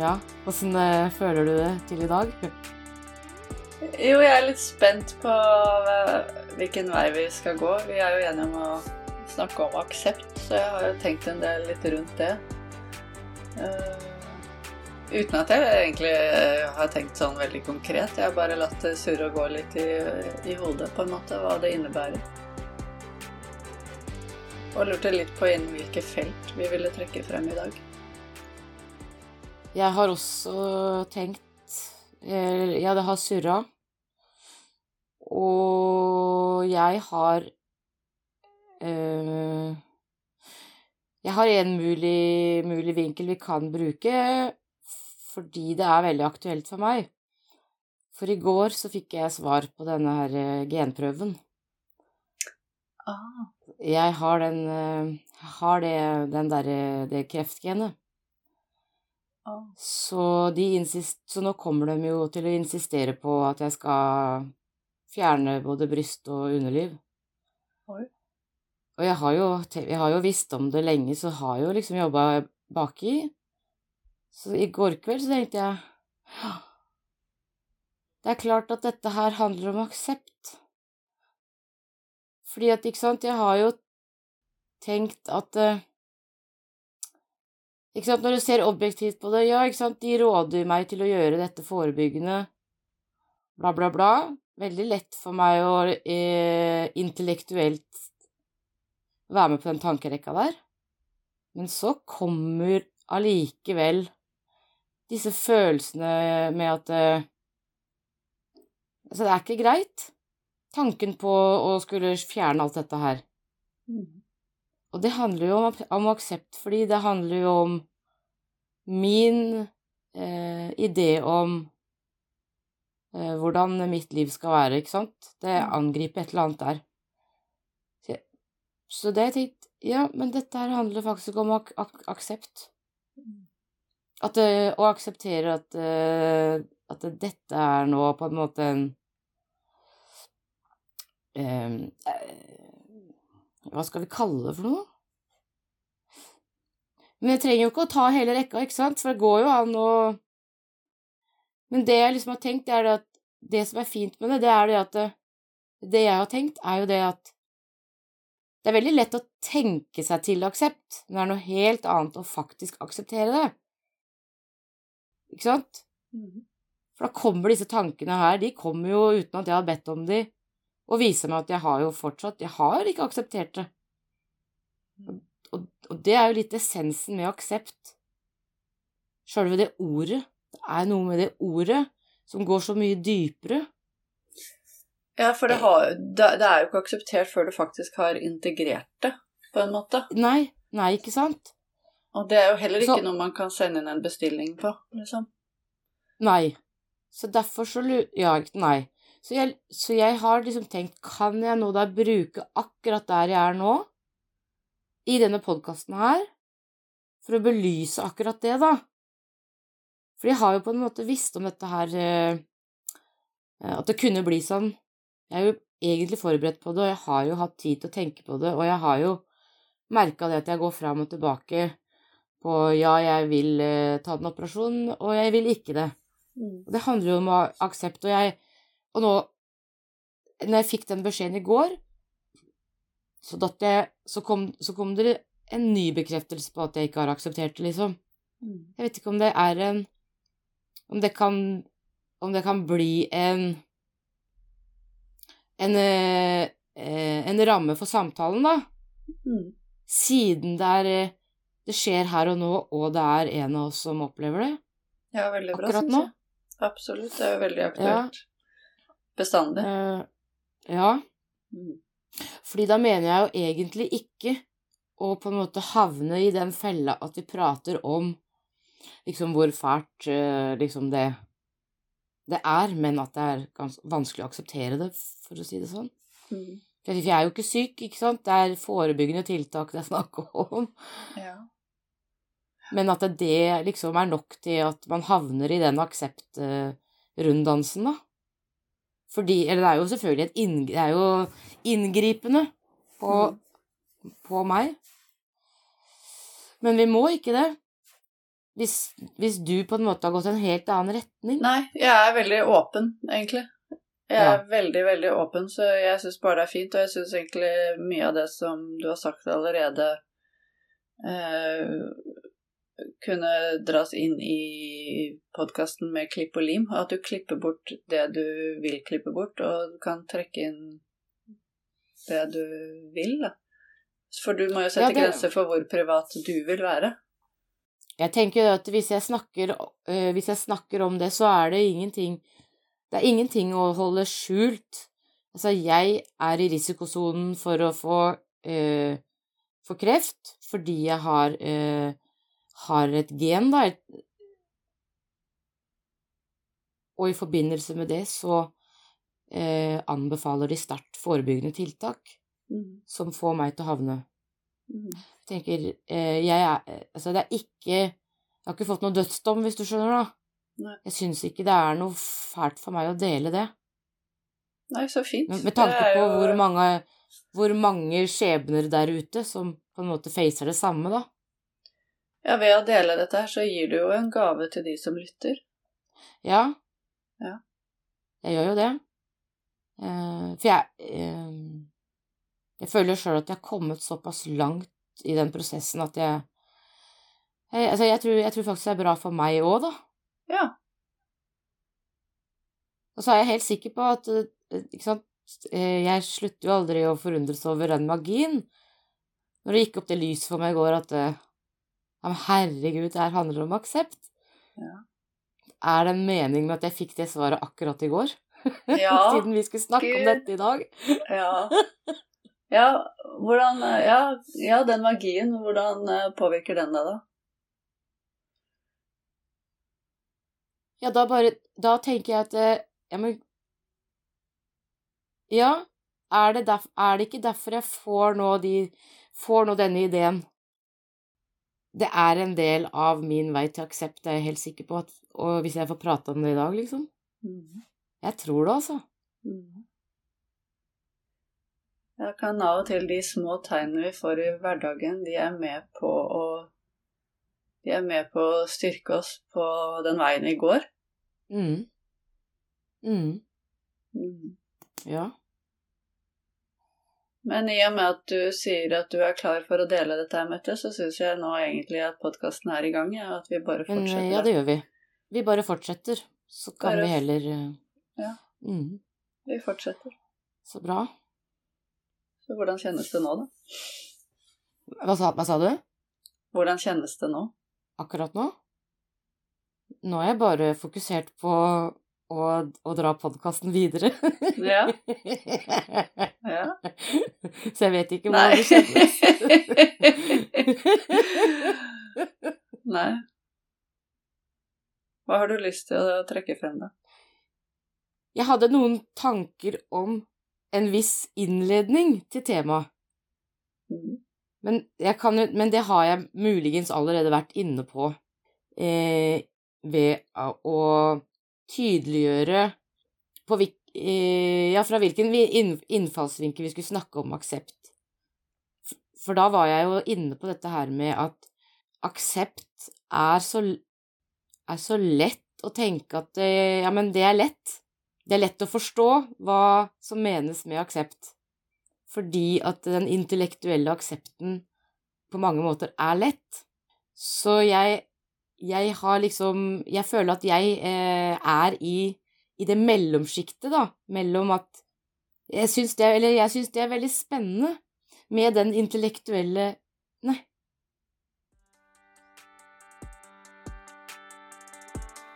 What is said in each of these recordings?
Ja, åssen eh, føler du det til i dag? Jo, jeg er litt spent på eh, hvilken vei vi skal gå. Vi er jo enige om å snakke om aksept, så jeg har jo tenkt en del litt rundt det. Uh, uten at jeg egentlig har tenkt sånn veldig konkret. Jeg har bare latt det surre og gå litt i, i hodet, på en måte, hva det innebærer. Og lurte litt på innen hvilke felt vi ville trekke frem i dag. Jeg har også tenkt Ja, det har surra. Og jeg har øh, Jeg har en mulig, mulig vinkel vi kan bruke, fordi det er veldig aktuelt for meg. For i går så fikk jeg svar på denne her eh, genprøven. Ah. Jeg har den eh, har det, den der, det kreftgenet. Ah. Så, de insist, så nå kommer de jo til å insistere på at jeg skal fjerne både bryst og underliv. Oi. Og jeg har jo, jeg har jo visst om det lenge, så har jeg jo liksom jobba baki. Så i går kveld så tenkte jeg Det er klart at dette her handler om aksept. Fordi at, ikke sant, jeg har jo tenkt at eh, Når du ser objektivt på det, ja, de råder meg til å gjøre dette forebyggende, bla, bla, bla. Veldig lett for meg å eh, intellektuelt være med på den tankerekka der. Men så kommer allikevel disse følelsene med at eh, Altså, det er ikke greit. Tanken på å skulle fjerne alt dette her. Mm. Og det handler jo om, om aksept, fordi det handler jo om min eh, idé om eh, hvordan mitt liv skal være, ikke sant? Det angriper et eller annet der. Så, jeg- så det har jeg tenkt, ja, men dette her handler faktisk om ak ak aksept. Mm. At, eh, å akseptere at, eh, at dette er nå på en måte en eh, Hva skal vi kalle det for noe? Men jeg trenger jo ikke å ta hele rekka, ikke sant, for det går jo an å Men det jeg liksom har tenkt, er det at det som er fint med det, det er det at det, det jeg har tenkt, er jo det at det er veldig lett å tenke seg til aksept, men det er noe helt annet å faktisk akseptere det. Ikke sant? Mm. For da kommer disse tankene her, de kommer jo uten at jeg har bedt om de, og viser meg at jeg har jo fortsatt Jeg har ikke akseptert det. Og, det er jo litt essensen med aksept. Sjølve det ordet. Det er noe med det ordet som går så mye dypere. Ja, for det, har, det, er jo ikke akseptert før du faktisk har integrert det, på en måte. Nei, nei, ikke sant? Og det er jo heller ikke Så- noe man kan sende inn en bestilling på, liksom. Nei. Så derfor så. Ja, nei. Så jeg, så jeg har liksom tenkt, kan jeg nå da bruke akkurat der jeg er nå, i denne podkasten her, for å belyse akkurat det, da? For jeg har jo på en måte visst om dette her eh, At det kunne bli sånn. Jeg er jo egentlig forberedt på det, og jeg har jo hatt tid til å tenke på det, og jeg har jo merka det at jeg går fram og tilbake på ja, jeg vil eh, ta den operasjonen, og jeg vil ikke det. Mm. Og det handler jo om aksept, og jeg Og nå, når jeg fikk den beskjeden i går, så, jeg, så, kom, så kom det en ny bekreftelse på at jeg ikke har akseptert det, liksom. Mm. Jeg vet ikke om det er en Om det kan Om det kan bli en En, eh, eh, en ramme for samtalen, da. Mm. Siden det er eh, Det skjer her og nå, og det er en av oss som opplever det. Ja, veldig bra, Akkurat nå? Absolutt. Det er jo veldig aktuelt. Bestandig. Uh, ja. Mm. Fordi da mener jeg jo egentlig ikke å på en måte havne i den fella at vi prater om liksom hvor fælt eh, liksom det det er, men at det er vanskelig å akseptere det, for å si det sånn. Mm. For jeg er jo ikke syk, ikke sant, det er forebyggende tiltak det er snakk om, Ja. men at det, det liksom er nok til at man havner i den akseptrunddansen, da. Fordi Eller det er jo selvfølgelig et inn, det er jo inngripende på, Mm. på meg. Men vi må ikke det. hvis, hvis du på en måte har gått en helt annen retning. Nei, jeg er veldig åpen, egentlig. Jeg er Ja. veldig, veldig åpen, så jeg syns bare det er fint. Og jeg syns egentlig mye av det som du har sagt allerede, eh, kunne dras inn i podkasten med klipp og lim. At du klipper bort det du vil klippe bort, og kan trekke inn det du vil, da. For du må jo sette Ja, det- grenser for hvor privat du vil være. Jeg tenker at hvis jeg snakker, øh, hvis jeg snakker om det, så er det ingenting Det er ingenting å holde skjult. Altså, jeg er i risikosonen for å få, øh, få kreft fordi jeg har, øh, har et gen, da. Og i forbindelse med det så eh, anbefaler de sterkt forebyggende tiltak Mm. som får meg til å havne Mm. Jeg tenker, eh, jeg er Altså, det er ikke Jeg har ikke fått noe dødsdom, hvis du skjønner, da. Nei. Jeg syns ikke det er noe fælt for meg å dele det. Nei, så fint. Men med tanke på jo- hvor mange, hvor mange skjebner der ute som på en måte facer det samme, da. Ja, ved å dele dette her, så gir du jo en gave til de som lytter. Ja. Ja. Jeg gjør jo det. Eh, for jeg eh, Jeg føler sjøl at jeg har kommet såpass langt i den prosessen at jeg altså jeg, tror, jeg tror faktisk det er bra for meg òg, da. Ja. Og så er jeg helt sikker på at eh, ikke sant, jeg slutter jo aldri å forundres over den magien. Når det gikk opp det lyset for meg i går at men herregud, det her handler om aksept. Ja. Er det en mening med at jeg fikk det svaret akkurat i går? Ja, Siden vi skulle snakke om dette i dag? ja. Ja, hvordan ja, ja, den magien, hvordan eh, påvirker den deg, da? Ja, da bare Da tenker jeg at eh, Ja, men Ja, er det, derf, er det ikke derfor jeg får nå de Får nå denne ideen? Det er en del av min vei til aksept, det er jeg helt sikker på, at, og hvis jeg får prate om det i dag, liksom. Mhm. Jeg tror det, altså. Mhm. Jeg kan av og til de små tegnene vi får i hverdagen, de er med på å De er med på å styrke oss på den veien vi går. Mm. Mm. Mhm. Ja. Men i og med at du sier at du er klar for å dele dette, Mette, så syns jeg nå egentlig at podkasten er i gang, ja, at vi bare Men fortsetter. ja, det gjør vi. Vi bare fortsetter, så kan Bare- vi heller eh, Ja. Mm. Vi fortsetter. Så bra. Så hvordan kjennes det nå, da? Hva sa, hva sa du? Hvordan kjennes det nå? akkurat nå. Nå er jeg bare fokusert på å, og dra podkasten videre. Ja. Ja. Så jeg vet ikke hvordan det kjennes. Nei. Hva har du lyst til å trekke frem, da? Jeg hadde noen tanker om en viss innledning til temaet. Mhm. Men, kan, men det har jeg muligens allerede vært inne på eh, ved å tydeliggjøre hvil, eh, ja, fra hvilken innfallsvinkel vi skulle snakke om aksept. For da var jeg jo inne på dette her med at aksept er så, er så lett å tenke at eh, ja, men det er lett. Det er lett å forstå hva som menes med aksept fordi at den intellektuelle aksepten på mange måter er lett. Så jeg, jeg har liksom Jeg føler at jeg eh, er i, i det mellomsjiktet, da, mellom at Jeg syns det, eller jeg syns det er veldig spennende med den intellektuelle Nei.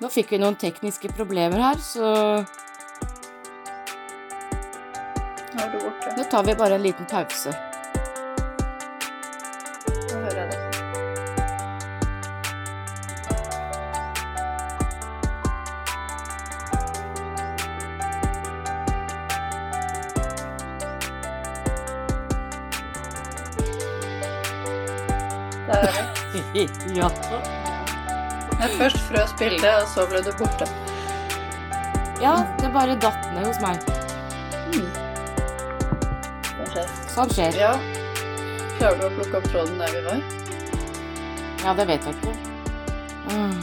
Nå fikk vi noen tekniske problemer her, så Nå tar vi bare en liten pause. ja. Jeg først frøs bildet, og så ble du borte. ja, det bare datt ned hos meg. Mm. Hva skjer? Sånn skjer. Ja. Klarer du å plukke opp tråden der vi var? Ja, det vet jeg ikke. Mm.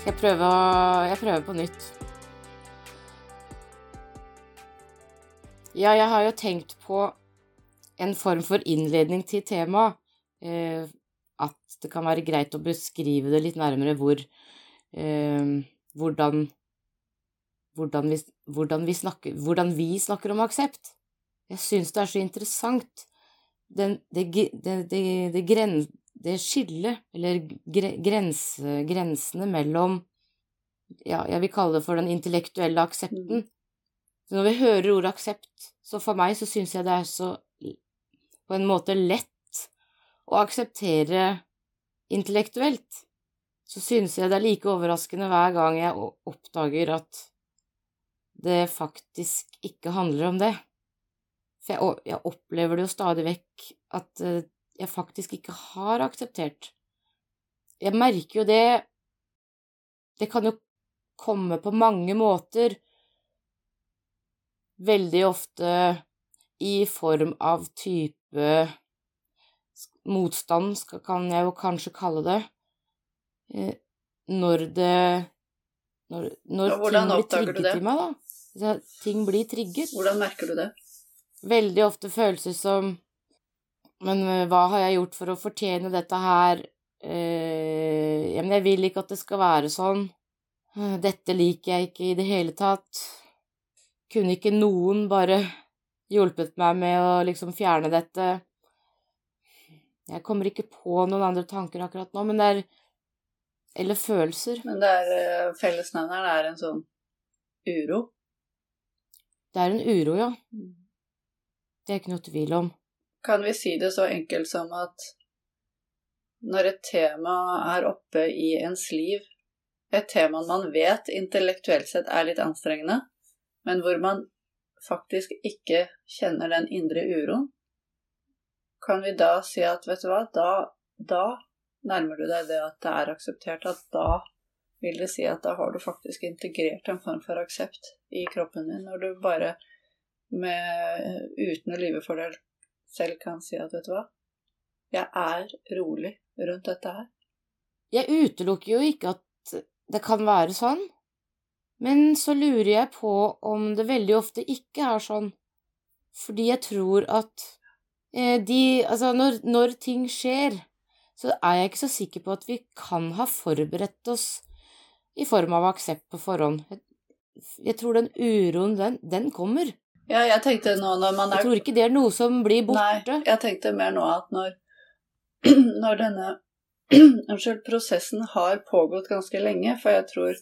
Skal jeg prøve å Jeg prøver på nytt. Ja, jeg har jo tenkt på en form for innledning til temaet. Eh, at det kan være greit å beskrive det litt nærmere hvor eh, hvordan, hvordan, vi, hvordan, vi snakker, hvordan vi snakker om aksept. Jeg syns det er så interessant. Den, det, det, det, det, gren, det skillet, eller grense, grensene mellom ja, jeg vil kalle det for den intellektuelle aksepten. Så når vi hører ordet aksept, så for meg så syns jeg det er så på en måte lett å akseptere intellektuelt, så synes jeg det er like overraskende hver gang jeg oppdager at det faktisk ikke handler om det. For jeg, opplever det jo stadig vekk at eh, jeg faktisk ikke har akseptert. Jeg merker jo det Det kan jo komme på mange måter. Veldig ofte i form av type motstand, kan jeg jo kanskje kalle det, eh, når det Når, når ting blir trigget i meg, da. Ting blir trigget. Hvordan merker du det? Veldig ofte følelser som Men eh, hva har jeg gjort for å fortjene dette her? Eh, men jeg vil ikke at det skal være sånn. Eh, dette liker jeg ikke i det hele tatt. Kunne ikke noen bare hjulpet meg med å liksom fjerne dette? Jeg kommer ikke på noen andre tanker akkurat nå, men det er Eller følelser. Men det er eh, fellesnevneren er en sånn uro? Det er en uro, ja. Mm. Det er ikke noe tvil om. Kan vi si det så enkelt som at når et tema er oppe i ens liv, et tema man vet intellektuelt sett er litt anstrengende, men hvor man faktisk ikke kjenner den indre uroen, kan vi da si at vet du hva, da, da nærmer du deg det at det er akseptert, at da vil det si at da har du faktisk integrert en form for aksept i kroppen din, når du bare med, uten å lyve for deg selv kan si at vet du hva, jeg er rolig rundt dette her. Jeg utelukker jo ikke at det kan være sånn, men så lurer jeg på om det veldig ofte ikke er sånn, fordi jeg tror at de Altså, når, når, ting skjer, så er jeg ikke så sikker på at vi kan ha forberedt oss i form av aksept på forhånd. Jeg, jeg tror den uroen, den, den, kommer. Ja, jeg tenkte nå når man er Jeg tror ikke det er noe som blir borte. Nei, jeg tenkte mer nå at når, når denne Unnskyld, prosessen har pågått ganske lenge, for jeg tror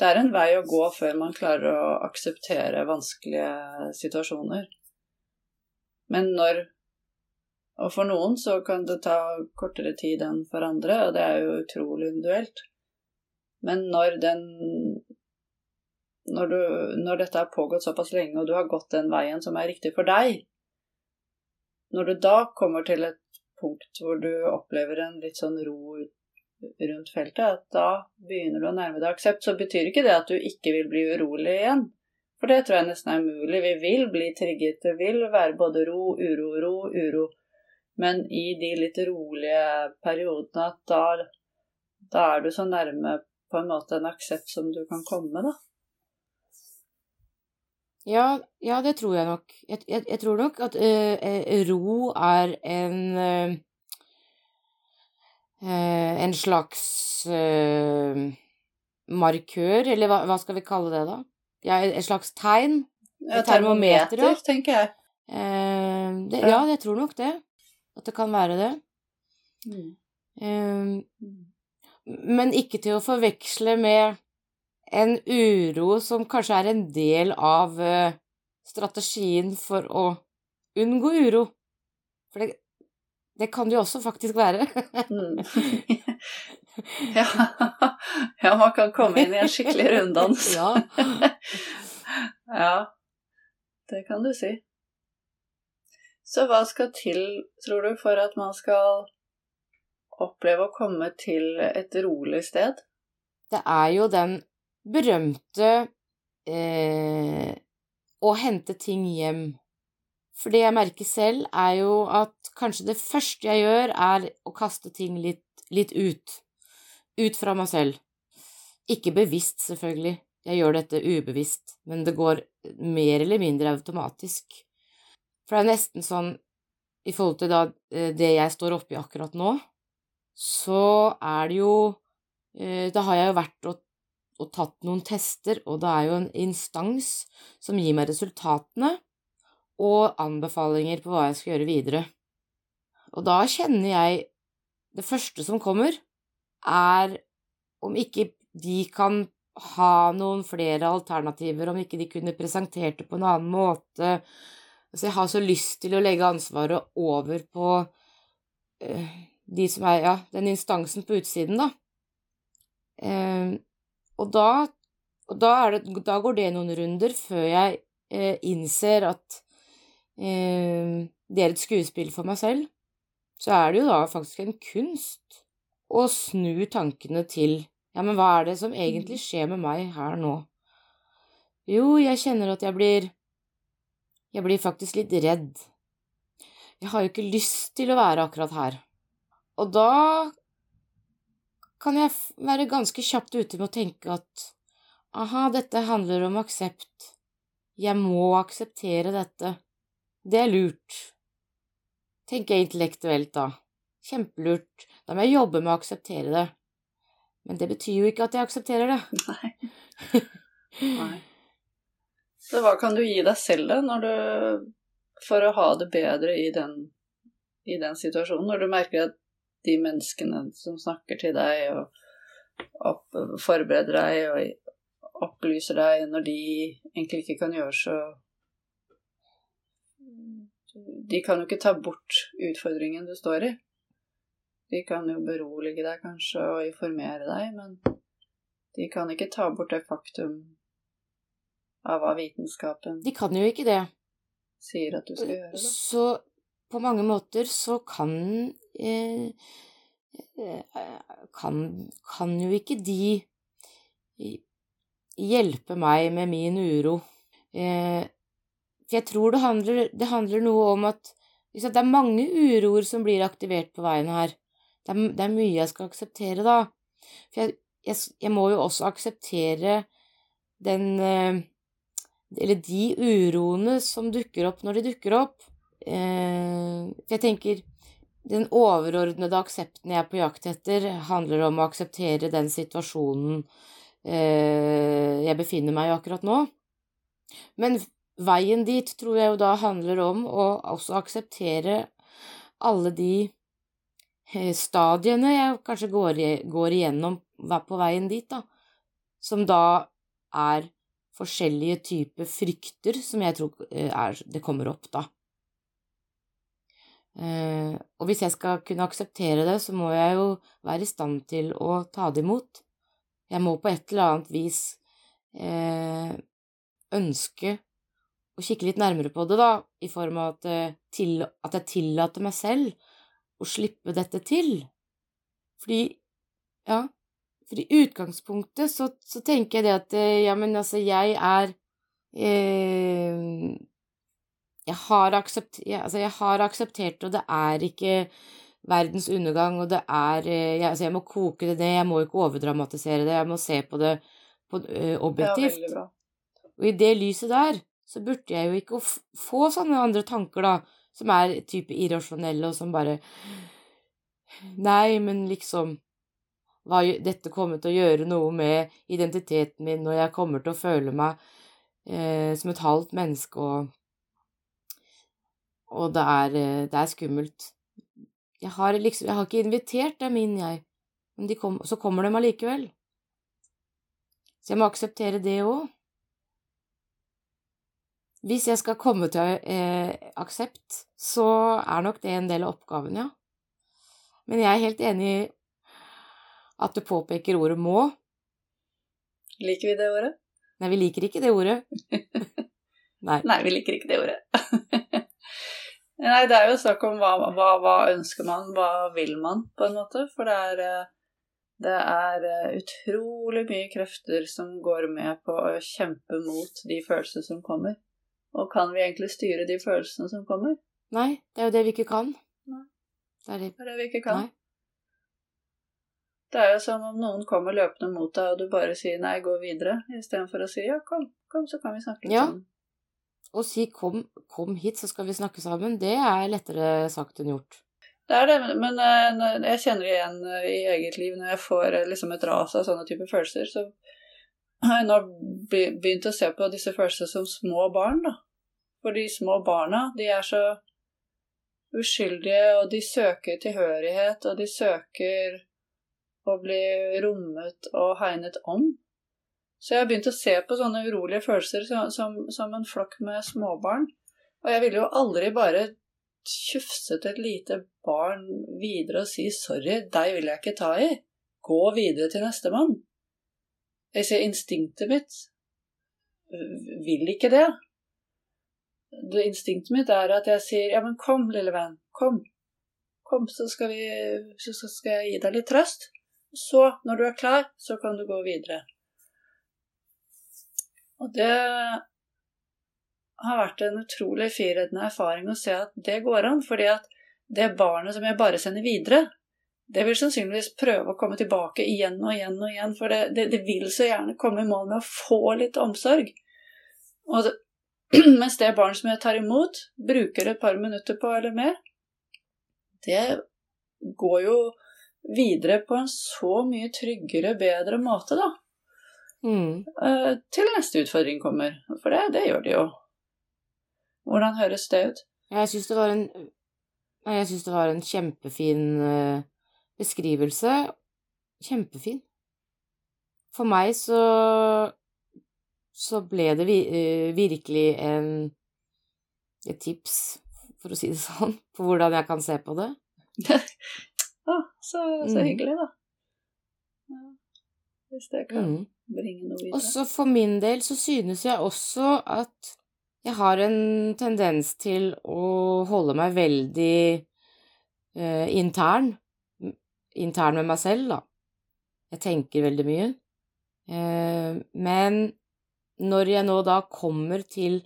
det er en vei å gå før man klarer å akseptere vanskelige situasjoner. Men når Og for noen så kan det ta kortere tid enn for andre, og det er jo utrolig individuelt. Men når den når, du, når dette har pågått såpass lenge, og du har gått den veien som er riktig for deg Når du da kommer til et punkt hvor du opplever en litt sånn ro rundt feltet, at da begynner du å nærme deg aksept, så betyr ikke det at du ikke vil bli urolig igjen. For det tror jeg nesten er umulig. Vi vil bli trigget. Det vil være både ro, uro, ro, uro. Men i de litt rolige periodene at da, da er du så nærme på en måte en aksept som du kan komme, da. Ja, ja, det tror jeg nok. Jeg, jeg, jeg tror nok at uh, ro er en uh, En slags markør, eller hva, hva, skal vi kalle det, da? Ja, et slags tegn. Ja, termometer, ja. tenker jeg. Eh, det, ja, jeg tror nok det. At det kan være det. Mm. Eh, men ikke til å forveksle med en uro som kanskje er en del av eh, strategien for å unngå uro. For det, det kan det jo også faktisk være. ja. ja, man kan komme inn i en skikkelig runddans. ja. ja, det kan du si. Så hva skal til, tror du, for at man skal oppleve å komme til et rolig sted? Det er jo den berømte eh, å hente ting hjem. For det jeg merker selv, er jo at kanskje det første jeg gjør, er å kaste ting litt litt ut. Ut fra meg selv. Ikke bevisst, selvfølgelig. Jeg gjør dette ubevisst, men det går mer eller mindre automatisk. For det er nesten sånn, i forhold til da, eh, det jeg står oppi akkurat nå, så er det jo eh, Da har jeg jo vært og, og tatt noen tester, og det er jo en instans som gir meg resultatene og anbefalinger på hva jeg skal gjøre videre. Og da kjenner jeg Det første som kommer, er om ikke de kan ha noen flere alternativer, om ikke de kunne presentert det på en annen måte. Altså, jeg har så lyst til å legge ansvaret over på uh, de som er, ja, den instansen på utsiden, da. Uh, og da, og da, det, da, går det noen runder før jeg uh, innser at det er et skuespill for meg selv. Så er det jo da faktisk en kunst å snu tankene til ja, men hva er det som egentlig skjer med meg her nå? Jo, jeg kjenner at jeg blir Jeg blir faktisk litt redd. Jeg har jo ikke lyst til å være akkurat her. Og da kan jeg være ganske kjapt ute med å tenke at aha, dette handler om aksept. Jeg må akseptere dette. Det er lurt. Tenker jeg intellektuelt da. Kjempelurt. Da må jeg jobbe med å akseptere det. Men det betyr jo ikke at jeg aksepterer det. Nei. Nei. Så hva kan du gi deg selv, da, du For å ha det bedre i den, i den situasjonen, når du merker at de menneskene som snakker til deg og opp, forbereder deg og opplyser deg når de egentlig ikke kan gjøre så De kan jo ikke ta bort utfordringen du står i. De kan jo berolige deg kanskje og informere deg, men de kan ikke ta bort det faktum av hva vitenskapen De kan jo ikke det. Sier at du skal gjøre det. Så på mange måter så kan eh, kan, kan jo ikke de hjelpe meg med min uro. Eh, for jeg tror det handler, det handler noe om at det er mange uroer som blir aktivert på veien her. Det er, det er mye jeg skal akseptere, da. For jeg, jeg, jeg må jo også akseptere den eh, Eller de uroene som dukker opp når de dukker opp. Eh, for jeg tenker den overordnede aksepten jeg er på jakt etter, handler om å akseptere den situasjonen eh, jeg befinner meg i akkurat nå. Men veien dit tror jeg jo da handler om å også akseptere alle de stadiene jeg kanskje går, går igjennom på veien dit, da, som da er forskjellige typer frykter som jeg tror eh, er, det kommer opp, da. Eh, og hvis jeg skal kunne akseptere det, så må jeg jo være i stand til å ta det imot. Jeg må på et eller annet vis eh, ønske å kikke litt nærmere på det, da, i form av at, til, at jeg tillater meg selv å slippe dette til. Fordi, ja, for i utgangspunktet så, så, tenker jeg det at eh, ja, men altså, jeg er eh, jeg, har aksept, jeg, altså, jeg har akseptert, og det er ikke verdens undergang, og det er eh, jeg, altså, jeg må koke det ned, jeg må ikke overdramatisere det, jeg må se på det på, uh, objektivt. Ja, og i det lyset der så burde jeg jo ikke få sånne andre tanker, da, som er type irrasjonelle, og som bare Nei, men liksom hva Dette kommer til å gjøre noe med identiteten min, og jeg kommer til å føle meg eh, som et halvt menneske, og, og det, er, eh, det er skummelt. Jeg har liksom Jeg har ikke invitert dem inn, jeg, men kom, så kommer de allikevel. Så jeg må akseptere det òg. Hvis jeg skal komme til eh, aksept, så er nok det en del av oppgaven, ja. Men jeg er helt enig i at du påpeker ordet må. Liker vi det ordet? Nei, vi liker ikke det ordet. Nei. Nei, vi liker ikke det ordet. Nei, det er jo snakk om hva, hva, hva, ønsker man, hva vil man, på en måte. For det er, eh, det er eh, utrolig mye krefter som går med på å kjempe mot de følelsene som kommer. Og kan vi egentlig styre de følelsene som kommer? Nei, det er jo det vi ikke kan. Nei. Det er det, det, er det vi ikke kan. Nei. Det er jo som om noen kommer løpende mot deg, og du bare sier 'nei, gå videre', istedenfor å si 'ja, kom, kom, så kan vi snakke litt Ja. sammen'. Å si kom, 'kom hit, så skal vi snakke sammen', det er lettere sagt enn gjort. Det er det, men- eh, jeg kjenner det igjen eh, i eget liv når jeg får eh, liksom et ras av sånne typer følelser. Så har jeg nå begynt å se på disse følelsene som små barn, da. For de små barna, de er så uskyldige, og de søker tilhørighet, og de søker å bli rommet og hegnet om. Så jeg har begynt å se på sånne urolige følelser som, som, som en flokk med småbarn. Og jeg ville jo aldri bare tjufset et lite barn videre og si 'sorry, deg vil jeg ikke ta i'. Gå videre til nestemann. Jeg sier instinktet mitt vil ikke det. det. Instinktet mitt er at jeg sier 'ja, men kom, lille venn, kom'. Kom, så skal, vi, så skal jeg gi deg litt trøst. Så, når du er klar, så kan du gå videre. Og det har vært en utrolig frireddende erfaring å se at det går an. fordi at det barnet som jeg bare sender videre, det vil sannsynligvis prøve å komme tilbake igjen og igjen og igjen. For det, det, det vil så gjerne komme i mål med å få litt omsorg. Og det, mens det barnet som jeg tar imot, bruker et par minutter på eller mer, det går jo videre på en så mye tryggere, bedre måte, da. Mm. Eh, til neste utfordring kommer. For det, det gjør de jo. Hvordan høres det ut? Jeg syns det var en Jeg syns det var en kjempefin eh, beskrivelse. Kjempefin. For meg så så ble det eh, virkelig en et tips, for å si det sånn, på hvordan jeg kan se på det. Å, så, så Mm. hyggelig, da. Ja, hvis det kan Mm. bringe noe Og videre. så for min del så synes jeg også at jeg har en tendens til å holde meg veldig eh, intern. Intern med meg selv, da. Jeg tenker veldig mye. Eh, men når jeg nå da kommer til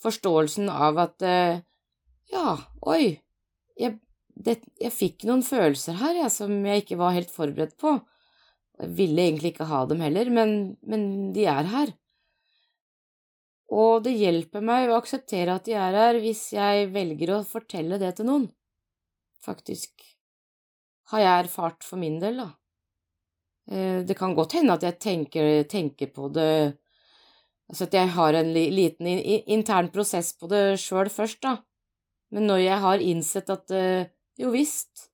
forståelsen av at eh, ja, oi, jeg, det, jeg fikk noen følelser her jeg, som jeg ikke var helt forberedt på. Jeg ville egentlig ikke ha dem heller, men, men de er her. Og det hjelper meg å akseptere at de er her hvis jeg velger å fortelle det til noen. Faktisk. Har jeg erfart for min del, da. Eh, Det kan godt hende at jeg tenker, tenker på det Altså at jeg har en liten intern prosess på det sjøl først, da. Men når jeg har innsett at eh, jo visst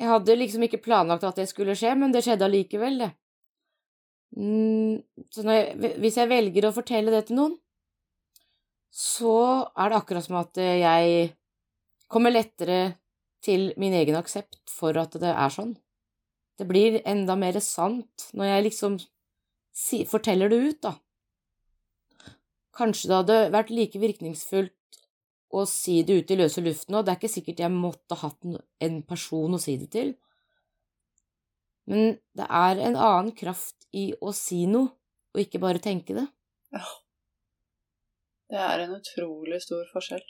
Jeg hadde liksom ikke planlagt at det skulle skje, men det skjedde allikevel, det. Mm, Så jeg, hvis jeg velger å fortelle det til noen, så er det akkurat som at jeg kommer lettere til min egen aksept for at det er sånn. Det blir enda mer sant når jeg liksom si, forteller det ut, da. Kanskje det hadde vært like virkningsfullt å si det ut i løse luften, og det er ikke sikkert jeg måtte hatt en person å si det til. Men det er en annen kraft i å si noe, og ikke bare tenke det. Ja. Det er en utrolig stor forskjell.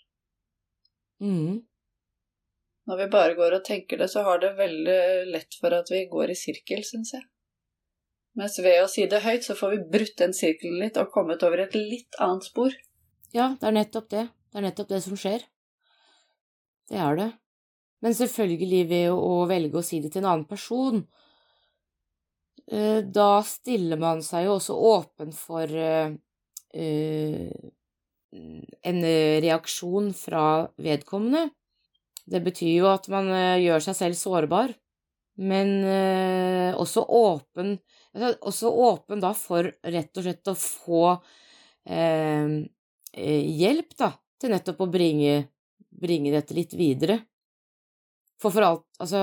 Mm. Når vi bare går og tenker det, så har det veldig lett for at vi går i sirkel, syns jeg. Mens ved å si det høyt, så får vi brutt den sirkelen litt og kommet over et litt annet spor. Ja, det er nettopp det. Det er nettopp det som skjer. Det er det. Men selvfølgelig ved å velge å si det til en annen person, eh, da stiller man seg jo også åpen for eh, eh, en reaksjon fra vedkommende. Det betyr jo at man eh, gjør seg selv sårbar, men eh, også åpen altså, Også åpen da for rett og slett å få eh, eh, hjelp, da, til nettopp å bringe, bringe dette litt videre. For for alt Altså,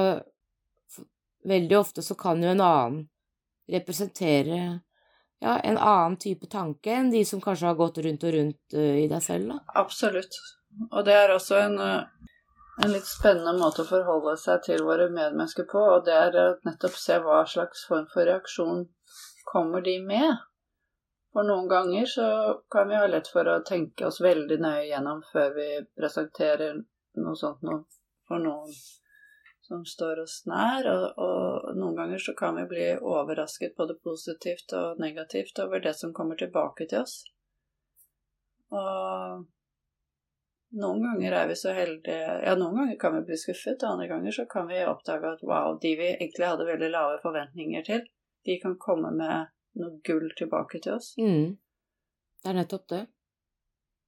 for, veldig ofte så kan jo en annen representere ja, en annen type tanke enn de som kanskje har gått rundt og rundt i deg selv, da. Absolutt. Og det er også en, en litt spennende måte å forholde seg til våre medmennesker på, og det er å nettopp se hva slags form for reaksjon kommer de med. For noen ganger så kan vi ha lett for å tenke oss veldig nøye gjennom før vi presenterer noe sånt noe for noen som står oss nær, og, og noen ganger så kan vi bli overrasket både positivt og negativt over det som kommer tilbake til oss. Og noen ganger er vi så heldige Ja, noen ganger kan vi bli skuffet, og andre ganger så kan vi oppdage at wow, de vi egentlig hadde veldig lave forventninger til, de kan komme med noe gull tilbake til oss. Mm. Det er nettopp det.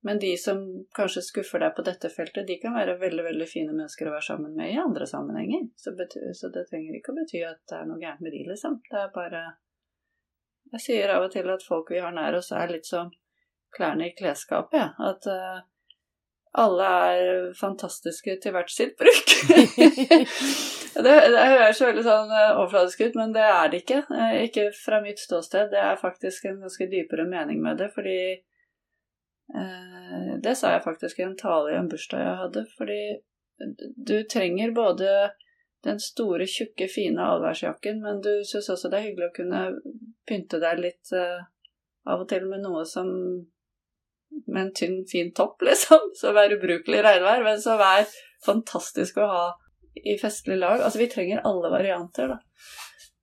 Men de som kanskje skuffer deg på dette feltet, de kan være veldig veldig fine mennesker å være sammen med i andre sammenhenger. Så, så det trenger ikke å bety at det er noe gærent med de, liksom. Det er bare Jeg sier av og til at folk vi har nær oss, er litt som klærne i klesskapet, ja. At uh, alle er fantastiske til hvert sitt bruk. det, det høres veldig sånn eh, overfladisk ut, men det er det ikke. Eh, ikke fra mitt ståsted. Det er faktisk en ganske dypere mening med det, fordi eh, Det sa jeg faktisk i en tale i en bursdag jeg hadde, fordi du trenger både den store, tjukke, fine allværsjakken, men du syns også det er hyggelig å kunne pynte deg litt eh, av og til med noe som med en tynn, fin topp, liksom, som er ubrukelig i regnvær, men som er fantastisk å ha i festlig lag. Altså, vi trenger alle varianter, da.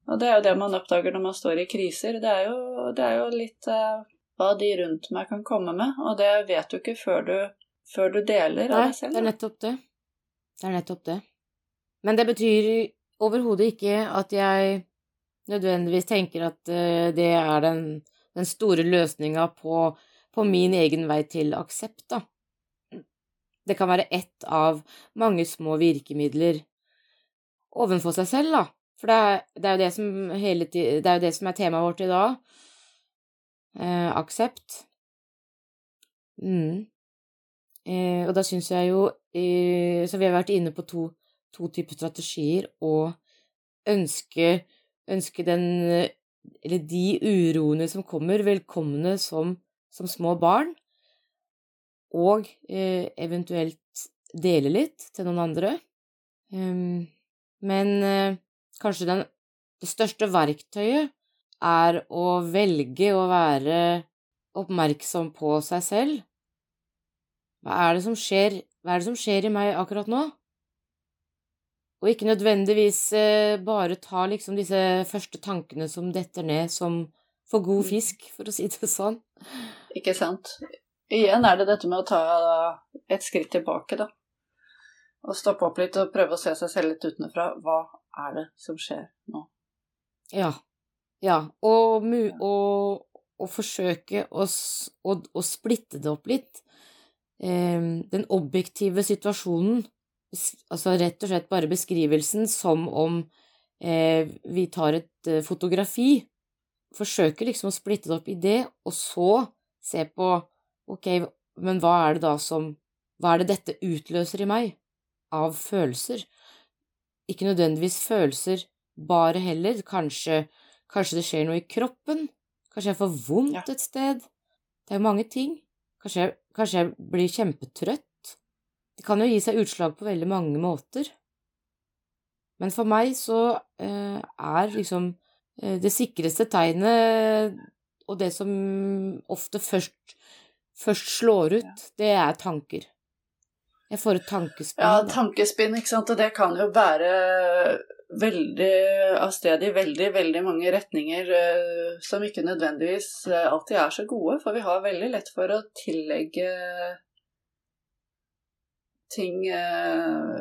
Og det er jo det man oppdager når man står i kriser. Det er jo, det er jo litt uh, hva de rundt meg kan komme med, og det vet du ikke før du, før du deler av deg selv. det er nettopp det. Det er nettopp det. Men det betyr overhodet ikke at jeg nødvendigvis tenker at uh, det er den, den store løsninga på på min egen vei til aksept, da. Det kan være ett av mange små virkemidler ovenfor seg selv, da. For det er, det er jo det som hele Det er jo det som er temaet vårt i dag. Eh, aksept. Mm. Eh, og da syns jeg jo eh, Så vi har vært inne på to, to typer strategier, og ønske, ønske den Eller de uroene som kommer, velkomne som som små barn, og eh, eventuelt dele litt til noen andre. Um, men eh, kanskje den, det største verktøyet er å velge å være oppmerksom på seg selv. Hva er det som skjer, hva er det som skjer i meg akkurat nå? Og ikke nødvendigvis eh, bare ta liksom disse første tankene som detter ned som for god Mm. fisk, for å si det sånn. Ikke sant. Igjen er det dette med å ta et skritt tilbake, da. Og stoppe opp litt og prøve å se seg selv litt utenfra. Hva er det som skjer nå? Ja. Ja. Og, og, og forsøke å, å, å splitte det opp litt. Eh, den objektive situasjonen, altså rett og slett bare beskrivelsen som om eh, vi tar et eh, fotografi. Forsøke liksom å splitte det opp i det, og så se på ok, men hva er det da som Hva er det dette utløser i meg av følelser? Ikke nødvendigvis følelser bare heller, kanskje, kanskje det skjer noe i kroppen, kanskje jeg får vondt et sted. Det er jo mange ting. Kanskje jeg, kanskje jeg blir kjempetrøtt. Det kan jo gi seg utslag på veldig mange måter. Men for meg så eh, er liksom det sikreste tegnet, og det som ofte først, først slår ut, det er tanker. Jeg får et tankespinn. Ja, tankespinn, ikke sant, og det kan jo bære veldig av sted i veldig, veldig mange retninger eh, som ikke nødvendigvis eh, alltid er så gode, for vi har veldig lett for å tillegge ting eh,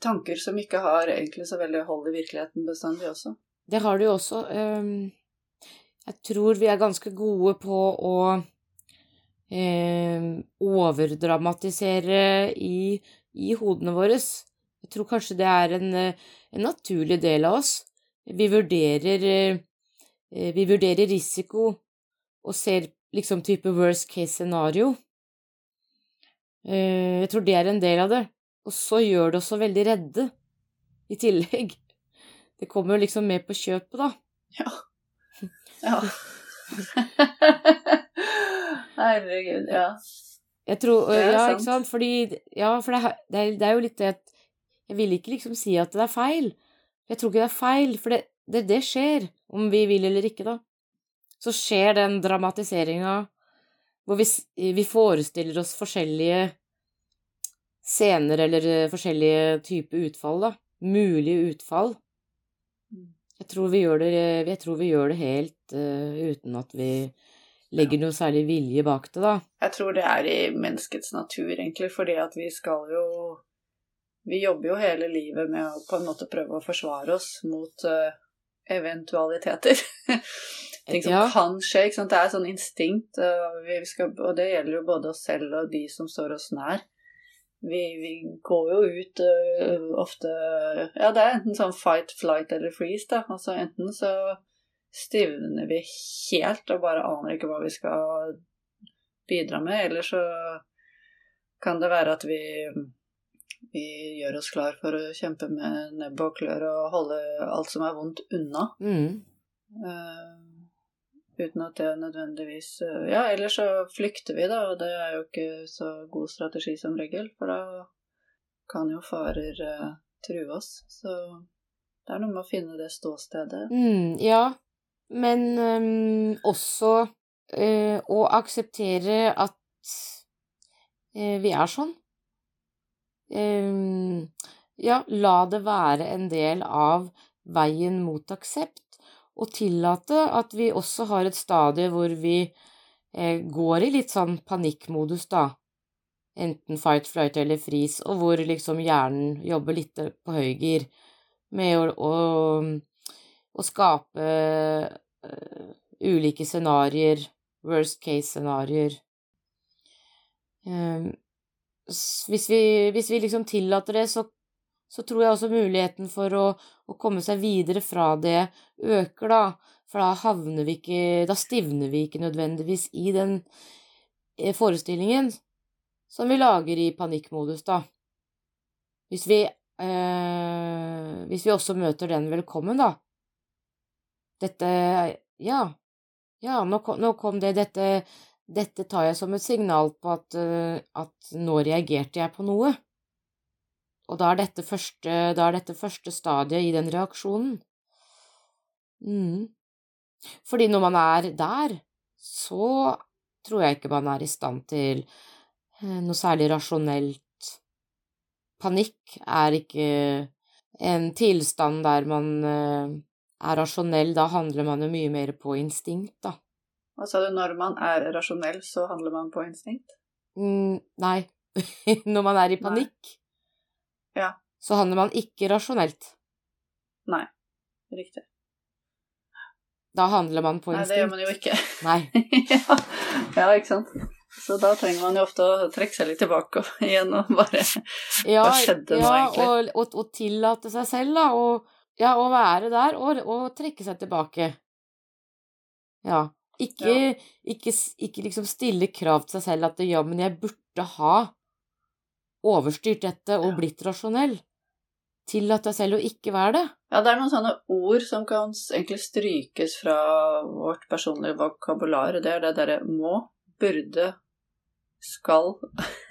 Tanker som ikke har egentlig så veldig hold i virkeligheten bestandig også. Det har du jo også. ehm, Jeg tror vi er ganske gode på å ehm, overdramatisere i, i hodene våre. Jeg tror kanskje det er en, en naturlig del av oss. Vi vurderer, eh, vi vurderer risiko og ser liksom type worst case scenario. Eh, Jeg tror det er en del av det. Og så gjør det oss så veldig redde i tillegg. Det kommer jo liksom med på kjøpet, da. Ja. ja. Herregud, ja. Jeg tror, ja, sant. ikke sant, fordi, ja, for det, det, er, det er jo litt det at jeg vil ikke liksom si at det er feil. Jeg tror ikke det er feil, for det, det, det skjer, om vi vil eller ikke, da. Så skjer den dramatiseringa hvor vi, vi forestiller oss forskjellige scener eller eh, forskjellige typer utfall, da. mulige utfall. Jeg tror vi gjør det, jeg tror vi gjør det helt uh, uten at vi legger noe særlig vilje bak det, da. Jeg tror det er i menneskets natur, egentlig, fordi at vi skal jo Vi jobber jo hele livet med å på en måte prøve å forsvare oss mot uh, eventualiteter. Ting som Ja. kan skje. ikke sant? Det er sånn instinkt, uh, vi skal, og det gjelder jo både oss selv og de som står oss nær. Vi, vi går jo ut uh, ofte Ja, det er enten sånn fight, flight eller freeze, da. Altså enten så stivner vi helt og bare aner ikke hva vi skal bidra med, eller så kan det være at vi, vi gjør oss klar for å kjempe med nebb og klør og holde alt som er vondt, unna. Mm. Eh, uten at det nødvendigvis eh, Ja, ellers så flykter vi, da, og det er jo ikke så god strategi som regel, for da kan jo farer uh, true oss. Så det er noe med å finne det ståstedet. Mm, ja, men um, også uh, å akseptere at uh, vi er sånn. Um, ja, la det være en del av veien mot aksept, og tillate at vi også har et stadie hvor vi eh, går i litt sånn panikkmodus, da. Enten fight, flight eller freeze, og hvor liksom hjernen jobber litt på høygir med å, å, å skape uh, ulike scenarioer, worst case-scenarioer. Ehm, hvis vi, hvis vi liksom tillater det, så, så tror jeg også muligheten for å, å komme seg videre fra det øker, da. For da havner vi ikke Da stivner vi ikke nødvendigvis i den eh, forestillingen som vi lager i panikkmodus, da. Hvis vi eh, Hvis vi også møter den velkommen, da. Dette Ja. Ja, nå kom, nå kom det. Dette dette tar jeg som et signal på at, eh, at nå reagerte jeg på noe. Og da er dette første, da er dette første stadiet i den reaksjonen. Mm. Fordi når man er der, så tror jeg ikke man er i stand til eh, noe særlig rasjonelt. Panikk er ikke en tilstand der man eh, er rasjonell, da handler man jo mye mer på instinkt, da. Hva sa du, når man er rasjonell, så handler man på instinkt? Mm, nei, når man er i Nei. Ja. så handler man ikke rasjonelt. Nei, riktig. Da handler man på Nei, det gjør man jo ikke. Nei. ja. ja, ikke sant. Så da trenger man jo ofte å trekke seg litt tilbake og igjen og bare Ja, Hva skjedde nå, ja, egentlig? Og, og, og tillate seg selv, da, og, ja, å være der og, og trekke seg tilbake. Ja. Ikke, ikke, ikke liksom stille krav til seg selv at ja, men jeg burde ha overstyrt dette og blitt rasjonell. Tillat deg selv å ikke være det. Ja, det er noen sånne ord som kan egentlig strykes fra vårt personlige vokabular. Det er det derre må, burde, skal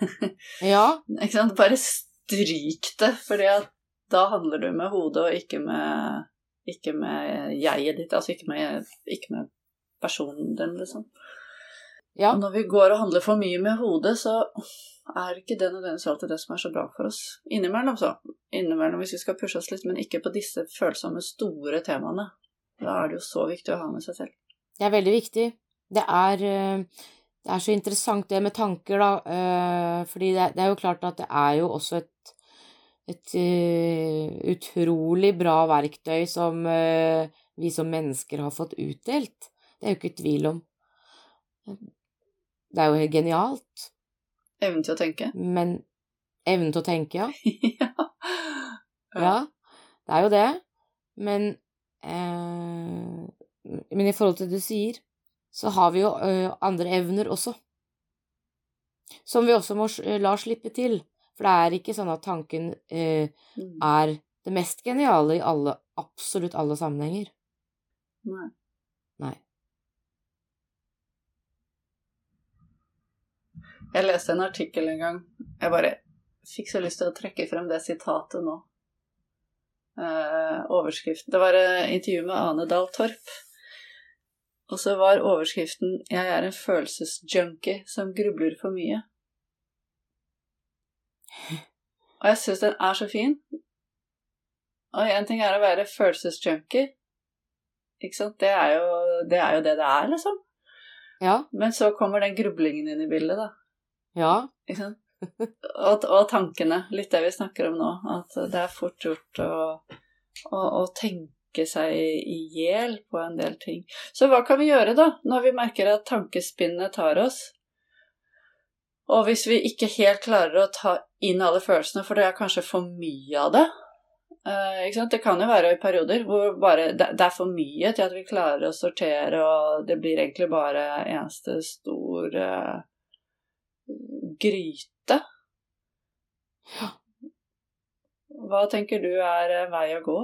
Ja, Ikke sant? Bare stryk det, for da handler du med hodet og ikke med, ikke med jeget ditt. Altså ikke med, ikke med personen din, liksom. Ja. Og når vi går og handler for mye med hodet, så er ikke det nødvendigvis alltid det som er så bra for oss. Innimellom, så. Innimellom hvis vi skal pushe oss litt, men ikke på disse følsomme, store temaene. Da er det jo så viktig å ha med seg selv. Det er veldig viktig. Det er, eh, det er så interessant det med tanker, da. eh, Fordi det, det er jo klart at det er jo også et, et eh, utrolig bra verktøy som vi som mennesker har fått utdelt. Det er jo ikke tvil om. Det er jo helt genialt. Evnen til å tenke. Men evnen til å tenke, ja. ja. Ja, det er jo det. Men eh, Men i forhold til det du sier, så har vi jo ø, andre evner også. Som vi også må la slippe til. For det er ikke sånn at tanken eh, Mm. er det mest geniale i alle, absolutt alle sammenhenger. Nei. Jeg leste en artikkel en gang. Jeg bare fikk så lyst til å trekke frem det sitatet nå. Eh, overskriften Det var et intervju med Ane Dahl Torp. Og så var overskriften 'Jeg er en følelsesjunkie som grubler for mye'. Og jeg syns den er så fin. Og én ting er å være følelsesjunkie. Ikke sant? Det er, jo, det er jo det det er, liksom. Ja. Men så kommer den grublingen inn i bildet, da. Ja. Og, og tankene. Litt det vi snakker om nå. At det er fort gjort å, å, å tenke seg i hjel på en del ting. Så hva kan vi gjøre, da, når vi merker at tankespinnet tar oss? Og hvis vi ikke helt klarer å ta inn alle følelsene, for det er kanskje for mye av det eh, Det kan jo være i perioder hvor bare, det, er for mye til at vi klarer å sortere, og det blir egentlig bare eneste stor gryte. Ja. Hva tenker du er eh, vei å gå?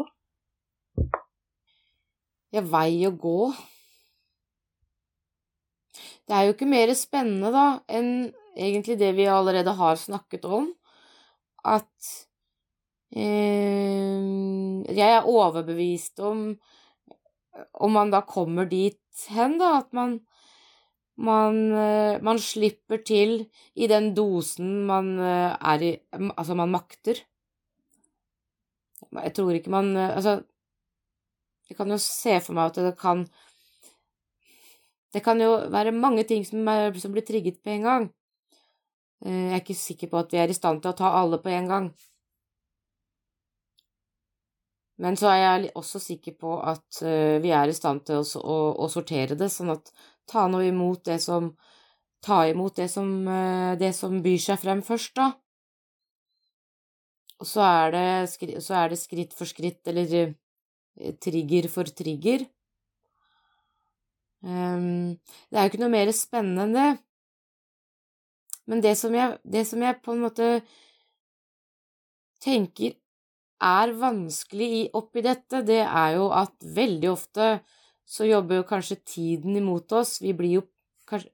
Ja, vei å gå Det er jo ikke mer spennende, da, enn egentlig det vi allerede har snakket om, at eh, Jeg er overbevist om Om man da kommer dit hen, da, at man man, eh, man, slipper til i den dosen man eh, er i Altså, man makter. Jeg tror ikke man eh, Altså, jeg kan jo se for meg at det kan Det kan jo være mange ting som, er, som blir trigget på en gang. Jeg er ikke sikker på at vi er i stand til å ta alle på en gang. Men så er jeg også sikker på at vi er i stand til å, å, å sortere det, sånn at ta nå imot det som Ta imot det som, eh, det som byr seg frem først, da. Og så er, det, så er det skritt for skritt, eller eh, trigger for trigger. Um, det er jo ikke noe mer spennende enn det. Men det som jeg, det som jeg på en måte tenker er vanskelig oppi dette, det er jo at veldig ofte så jobber jo kanskje tiden imot oss. Vi blir jo kanskje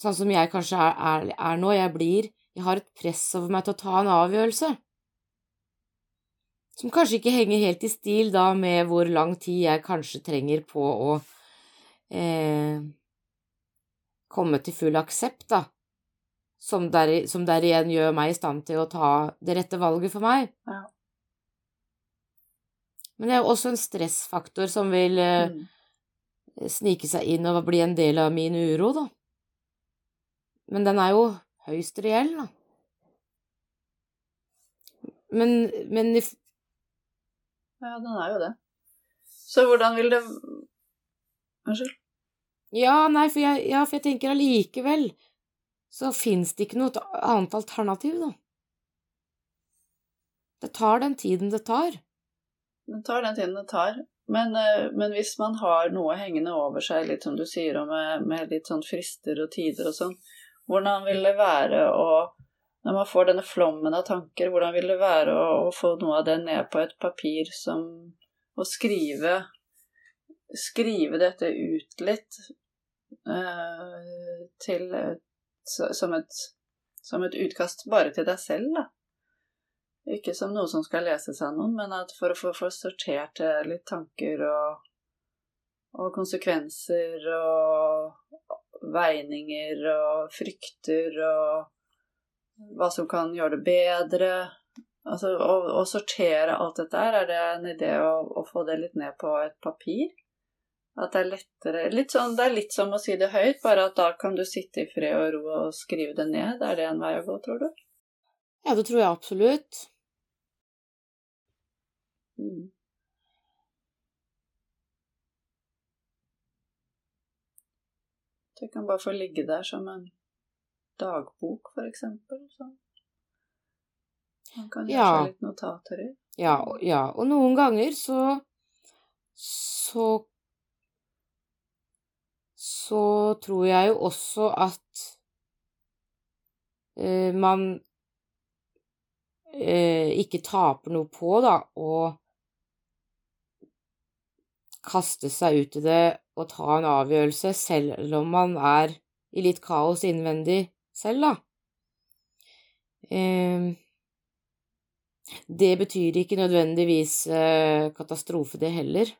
Sånn som jeg kanskje er, er, er, nå. Jeg blir Jeg har et press over meg til å ta en avgjørelse. Som kanskje ikke henger helt i stil da med hvor lang tid jeg kanskje trenger på å eh, komme til full aksept, da. Som der, som der igjen gjør meg i stand til å ta det rette valget for meg. Ja. Men det er jo også en stressfaktor som vil eh, mm. snike seg inn og bli en del av min uro, da. Men den er jo høyst reell, da. Men, men Ja, den er jo det. Så hvordan vil det Unnskyld? Ja, nei, for jeg, ja, for jeg tenker allikevel så fins det ikke noe annet alternativ, da. Det tar den tiden det tar. Det tar den tiden det tar. Men, eh, men, hvis man har noe hengende over seg, litt som du sier, med, med litt sånn frister og tider og sånn, hvordan vil det være å Når man får denne flommen av tanker, hvordan vil det være å, å få noe av det ned på et papir som Å skrive Skrive dette ut litt uh, til som et, som et utkast bare til deg selv, da. Ikke som noe som skal leses av noen, men at for å få sortert litt tanker og, og konsekvenser og veininger og frykter og hva som kan gjøre det bedre. Altså å, å sortere alt dette her, er det en idé å, å, få det litt ned på et papir? At det er lettere litt sånn, Det er litt som å si det høyt, bare at da kan du sitte i fred og ro og skrive det ned. Er det en vei å gå, tror du? Ja, det tror jeg absolutt. Mm. Det kan bare få ligge der som en dagbok, for eksempel. Så man kan gjøre ja. litt notater i. Ja, ja, og noen ganger så så så tror jeg jo også at eh, man eh, ikke taper noe på, da, å kaste seg ut i det og ta en avgjørelse, selv om man er i litt kaos innvendig selv, da. Eh, det betyr ikke nødvendigvis eh, katastrofe, det heller.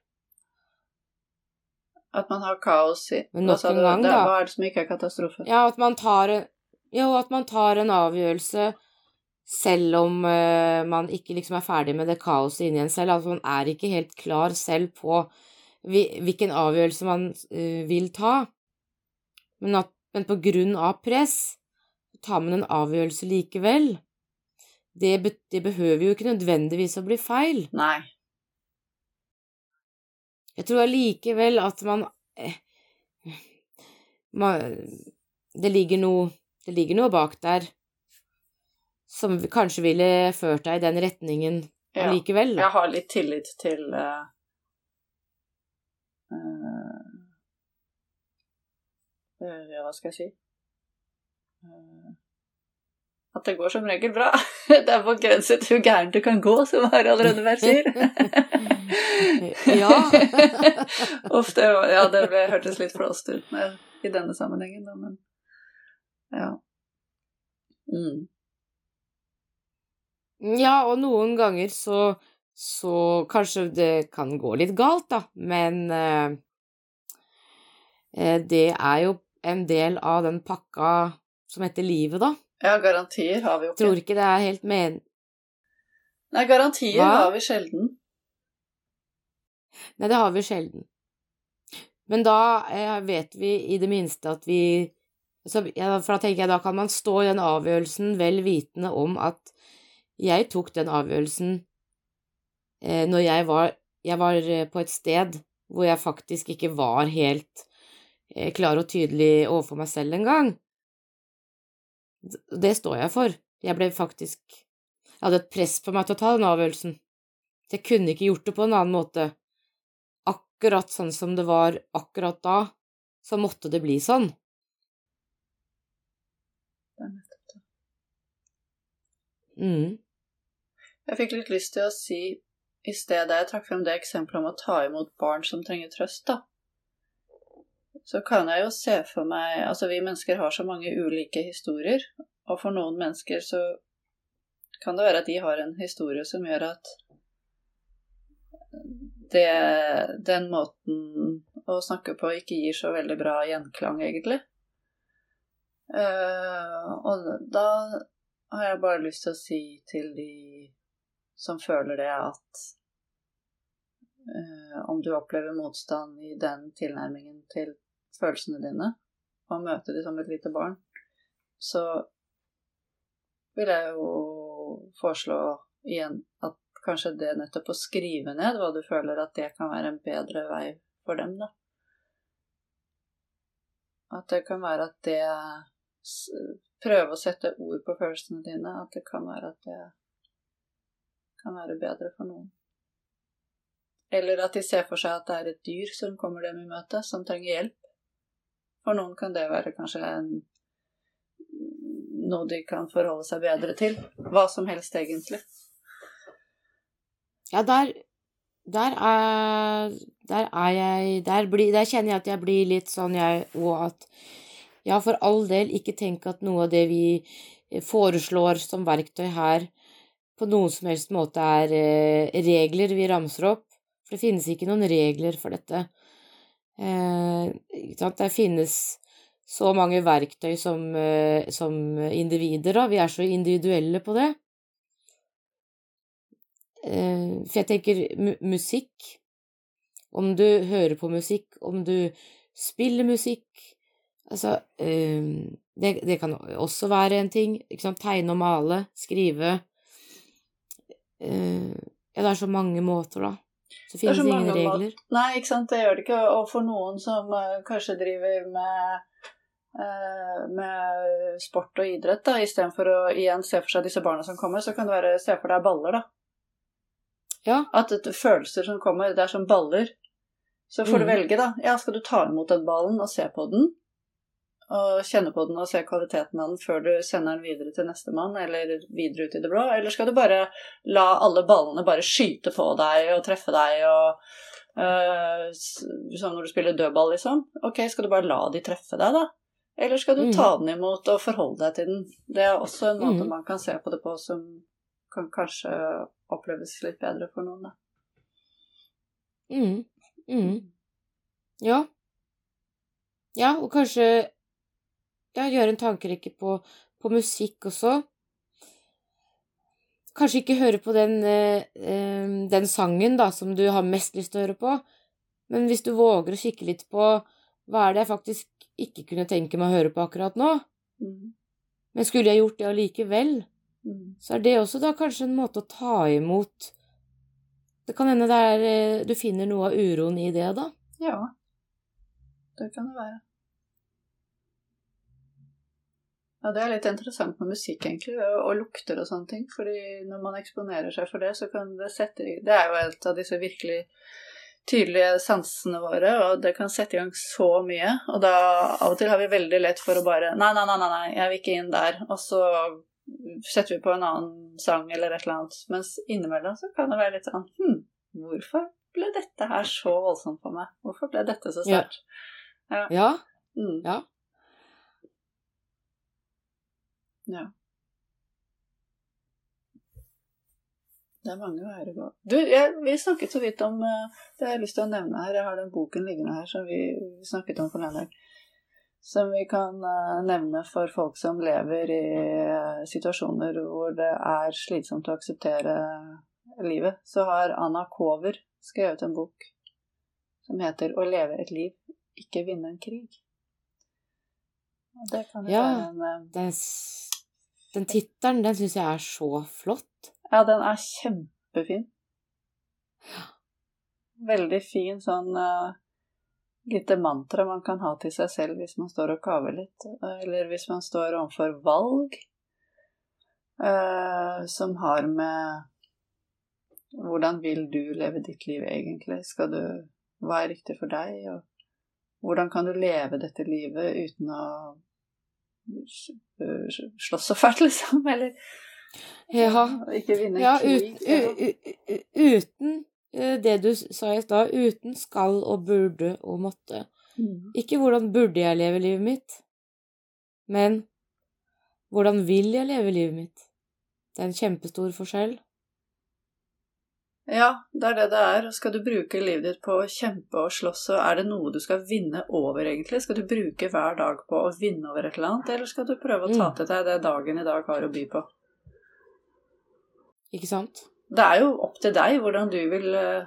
At man har kaos i Men nok en gang, da. Hva er det som ikke er katastrofe? Ja, at man tar, jo, at man tar en avgjørelse selv om uh, man ikke liksom er ferdig med det kaoset inni en selv. Altså man er ikke helt klar selv på hvilken avgjørelse man uh, vil ta. Men, at, men på grunn av press tar man en avgjørelse likevel. Det, be, det behøver jo ikke nødvendigvis å bli feil. Nei. Jeg tror allikevel at man, eh, man det, ligger noe, det ligger noe bak der som kanskje ville ført deg i den retningen ja. allikevel. Jeg har litt tillit til uh, Ja, hva skal jeg si uh, At det går som regel bra. det er på grensen til hvor gærent det kan gå, som Harald Rønneberg sier. ja. Uff, det, ja, det ble, hørtes litt flåst ut med, i denne sammenhengen, da, men ja. Mm. Ja, og noen ganger så, så kanskje det kan gå litt galt, da, men eh, eh, det er jo en del av den pakka som heter livet, da. Ja, garantier har vi jo ikke. Tror ikke det er helt men... Nei, garantier Hva? har vi sjelden. Nei, det har vi sjelden. Men da eh, vet vi i det minste at vi så, ja, For da tenker jeg da kan man stå i den avgjørelsen vel vitende om at jeg tok den avgjørelsen eh, når jeg var, jeg var eh, på et sted hvor jeg faktisk ikke var helt eh, klar og tydelig overfor meg selv engang. Det står jeg for. Jeg ble faktisk Jeg hadde et press på meg til å ta den avgjørelsen. Jeg kunne ikke gjort det på en annen måte. Akkurat sånn som det var akkurat da, så måtte det bli sånn. Det er nettopp det. Mm. Jeg fikk litt lyst til å si i stedet jeg trakk frem det eksempelet om å ta imot barn som trenger trøst, da. Så kan jeg jo se for meg Altså, vi mennesker har så mange ulike historier, og for noen mennesker så kan det være at de har en historie som gjør at det, den måten å snakke på ikke gir så veldig bra gjenklang, egentlig. Uh, og da har jeg bare lyst til å si til de som føler det at uh, om du opplever motstand i den tilnærmingen til følelsene dine, og møter dem som et lite barn, så vil jeg jo foreslå igjen at kanskje det nettopp å skrive ned hva du føler, at det kan være en bedre vei for dem, da. At det kan være at det Prøve å sette ord på følelsene dine. At det kan være at det kan være bedre for noen. Eller at de ser for seg at det er et dyr som kommer dem i møte, som trenger hjelp. For noen kan det være kanskje en, noe de kan forholde seg bedre til. Hva som helst, egentlig. Ja, der, der er Der er jeg der, blir, der, kjenner jeg at jeg blir litt sånn, jeg òg, at Ja, for all del, ikke tenk at noe av det vi foreslår som verktøy her, på noen som helst måte er eh, regler vi ramser opp, for det finnes ikke noen regler for dette. Eh, det finnes så mange verktøy som, eh, som individer, da. Vi er så individuelle på det. For jeg tenker musikk Om du hører på musikk, om du spiller musikk Altså, det, det kan også være en ting. Tegne og male, skrive. Uh, ja, det er så mange måter, da. Så finnes det, det ingen regler. Måter. Nei, ikke sant, det gjør det ikke. Og for noen som uh, kanskje driver med, uh, med sport og idrett, da, istedenfor å igjen se for seg disse barna som kommer, så kan det være se for deg baller, da. Ja. At det, følelser som kommer, det er som baller. Så får mm. du velge, da. Ja, skal du ta imot den ballen og se på den? Og kjenne på den og se kvaliteten av den før du sender den videre til nestemann eller videre ut i det blå? Eller skal du bare la alle ballene bare skyte på deg og treffe deg og uh, Som når du spiller dødball, liksom? Ok, skal du bare la de treffe deg, da? Eller skal du mm. ta den imot og forholde deg til den? Det er også en måte mm. man kan se på det på som kan kanskje oppleves litt bedre for noen, da. Mm. Mm. Ja. Ja, og kanskje ja, gjøre en tankerekke på, på musikk også. kanskje ikke høre på den, eh, eh, den sangen da, som du har mest lyst til å høre på, men hvis du våger å kikke litt på hva er det jeg faktisk ikke kunne tenke meg å høre på akkurat nå, Mm. men skulle jeg gjort det allikevel, Mm. så er det også da kanskje en måte å ta imot Det kan hende det er, eh, du finner noe av uroen i det, da. Ja, det kan det være. Ja, det er litt interessant med musikk, egentlig, og, og lukter og sånne ting. fordi når man eksponerer seg for det, så kan det sette i Det er jo et av disse virkelig tydelige sansene våre, og det kan sette i gang så mye. Og da av og til har vi veldig lett for å bare Nei, nei, nei, nei, nei jeg vil ikke inn der. Og så setter vi på en annen sang eller et eller annet. Mens innimellom så kan det være litt sånn Hm, hvorfor ble dette her så voldsomt for meg? Hvorfor ble dette så Ja. ja. Ja, Mm. ja. Ja. Det er mange veier å gå. Du, jeg, vi snakket så vidt om eh, Det har jeg lyst til å nevne her. Jeg har den boken liggende her som vi snakket om på dag. Som vi kan eh, nevne for folk som lever i eh, situasjoner hvor det er slitsomt å akseptere livet. Så har Anna Kover skrevet en bok som heter 'Å leve et liv, ikke vinne en krig'. Det kan jo Ja. være en eh, Den, tittelen, den syns jeg er så flott. Ja, den er kjempefin. Veldig fin sånn uh, lite mantra man kan ha til seg selv hvis man står og kaver litt, eller hvis man står overfor valg uh, som har med hvordan vil du leve ditt liv egentlig? Skal du Hva er riktig for deg? Og hvordan kan du leve dette livet uten å slåss så fælt, liksom? Eller Ja, ikke vinne ja krig? ut, uten eh, det du sa i stad, uten skal og burde og måtte. Mm. Ikke hvordan burde jeg leve livet mitt, men hvordan vil jeg leve livet mitt? Det er en kjempestor forskjell. Ja, det er det det er. Skal du bruke livet ditt på å kjempe og slåss, så er det noe du skal vinne over, egentlig? Skal du bruke hver dag på å vinne over et eller annet, eller skal du prøve å ta Mm. til deg det dagen i dag har å by på? Ikke sant? Det er jo opp til deg hvordan du vil eh,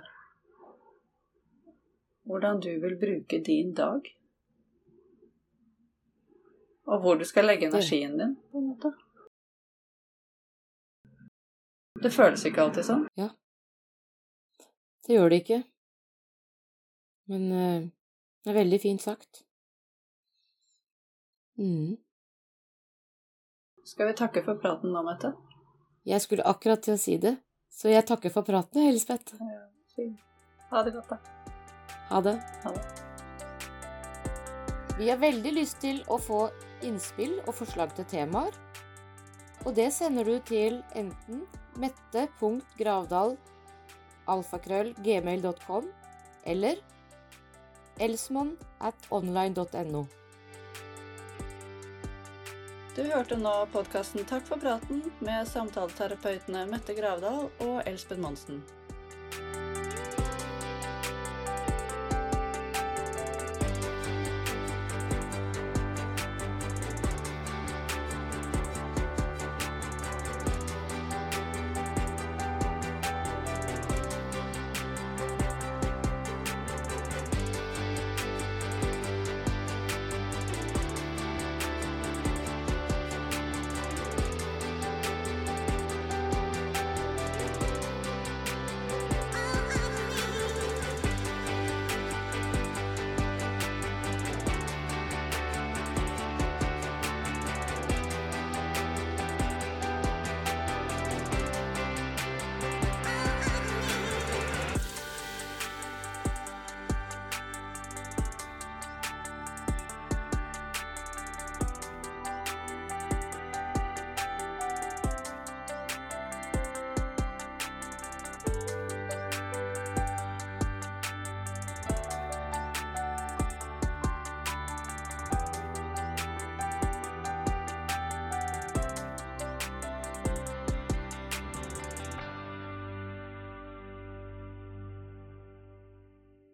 Hvordan du vil bruke din dag. Og hvor du skal legge energien din, på en måte. Det føles ikke alltid sånn. Det gjør det ikke. Men eh, det er veldig fint sagt. Mm. Skal vi takke for praten nå, Mette? Jeg skulle akkurat til å si det, så jeg takker for praten, Elisabeth. Fint. Ha det godt, da. Ha det. Ha det. Vi har veldig lyst til å få innspill og forslag til temaer. Og det sender du til enten mette.gravdal.alfakrøll.gmail.com eller elsmon at online.no. Du hørte nå podkasten Takk for praten med samtaleterapeutene Mette Gravdal og Elspen Monsen.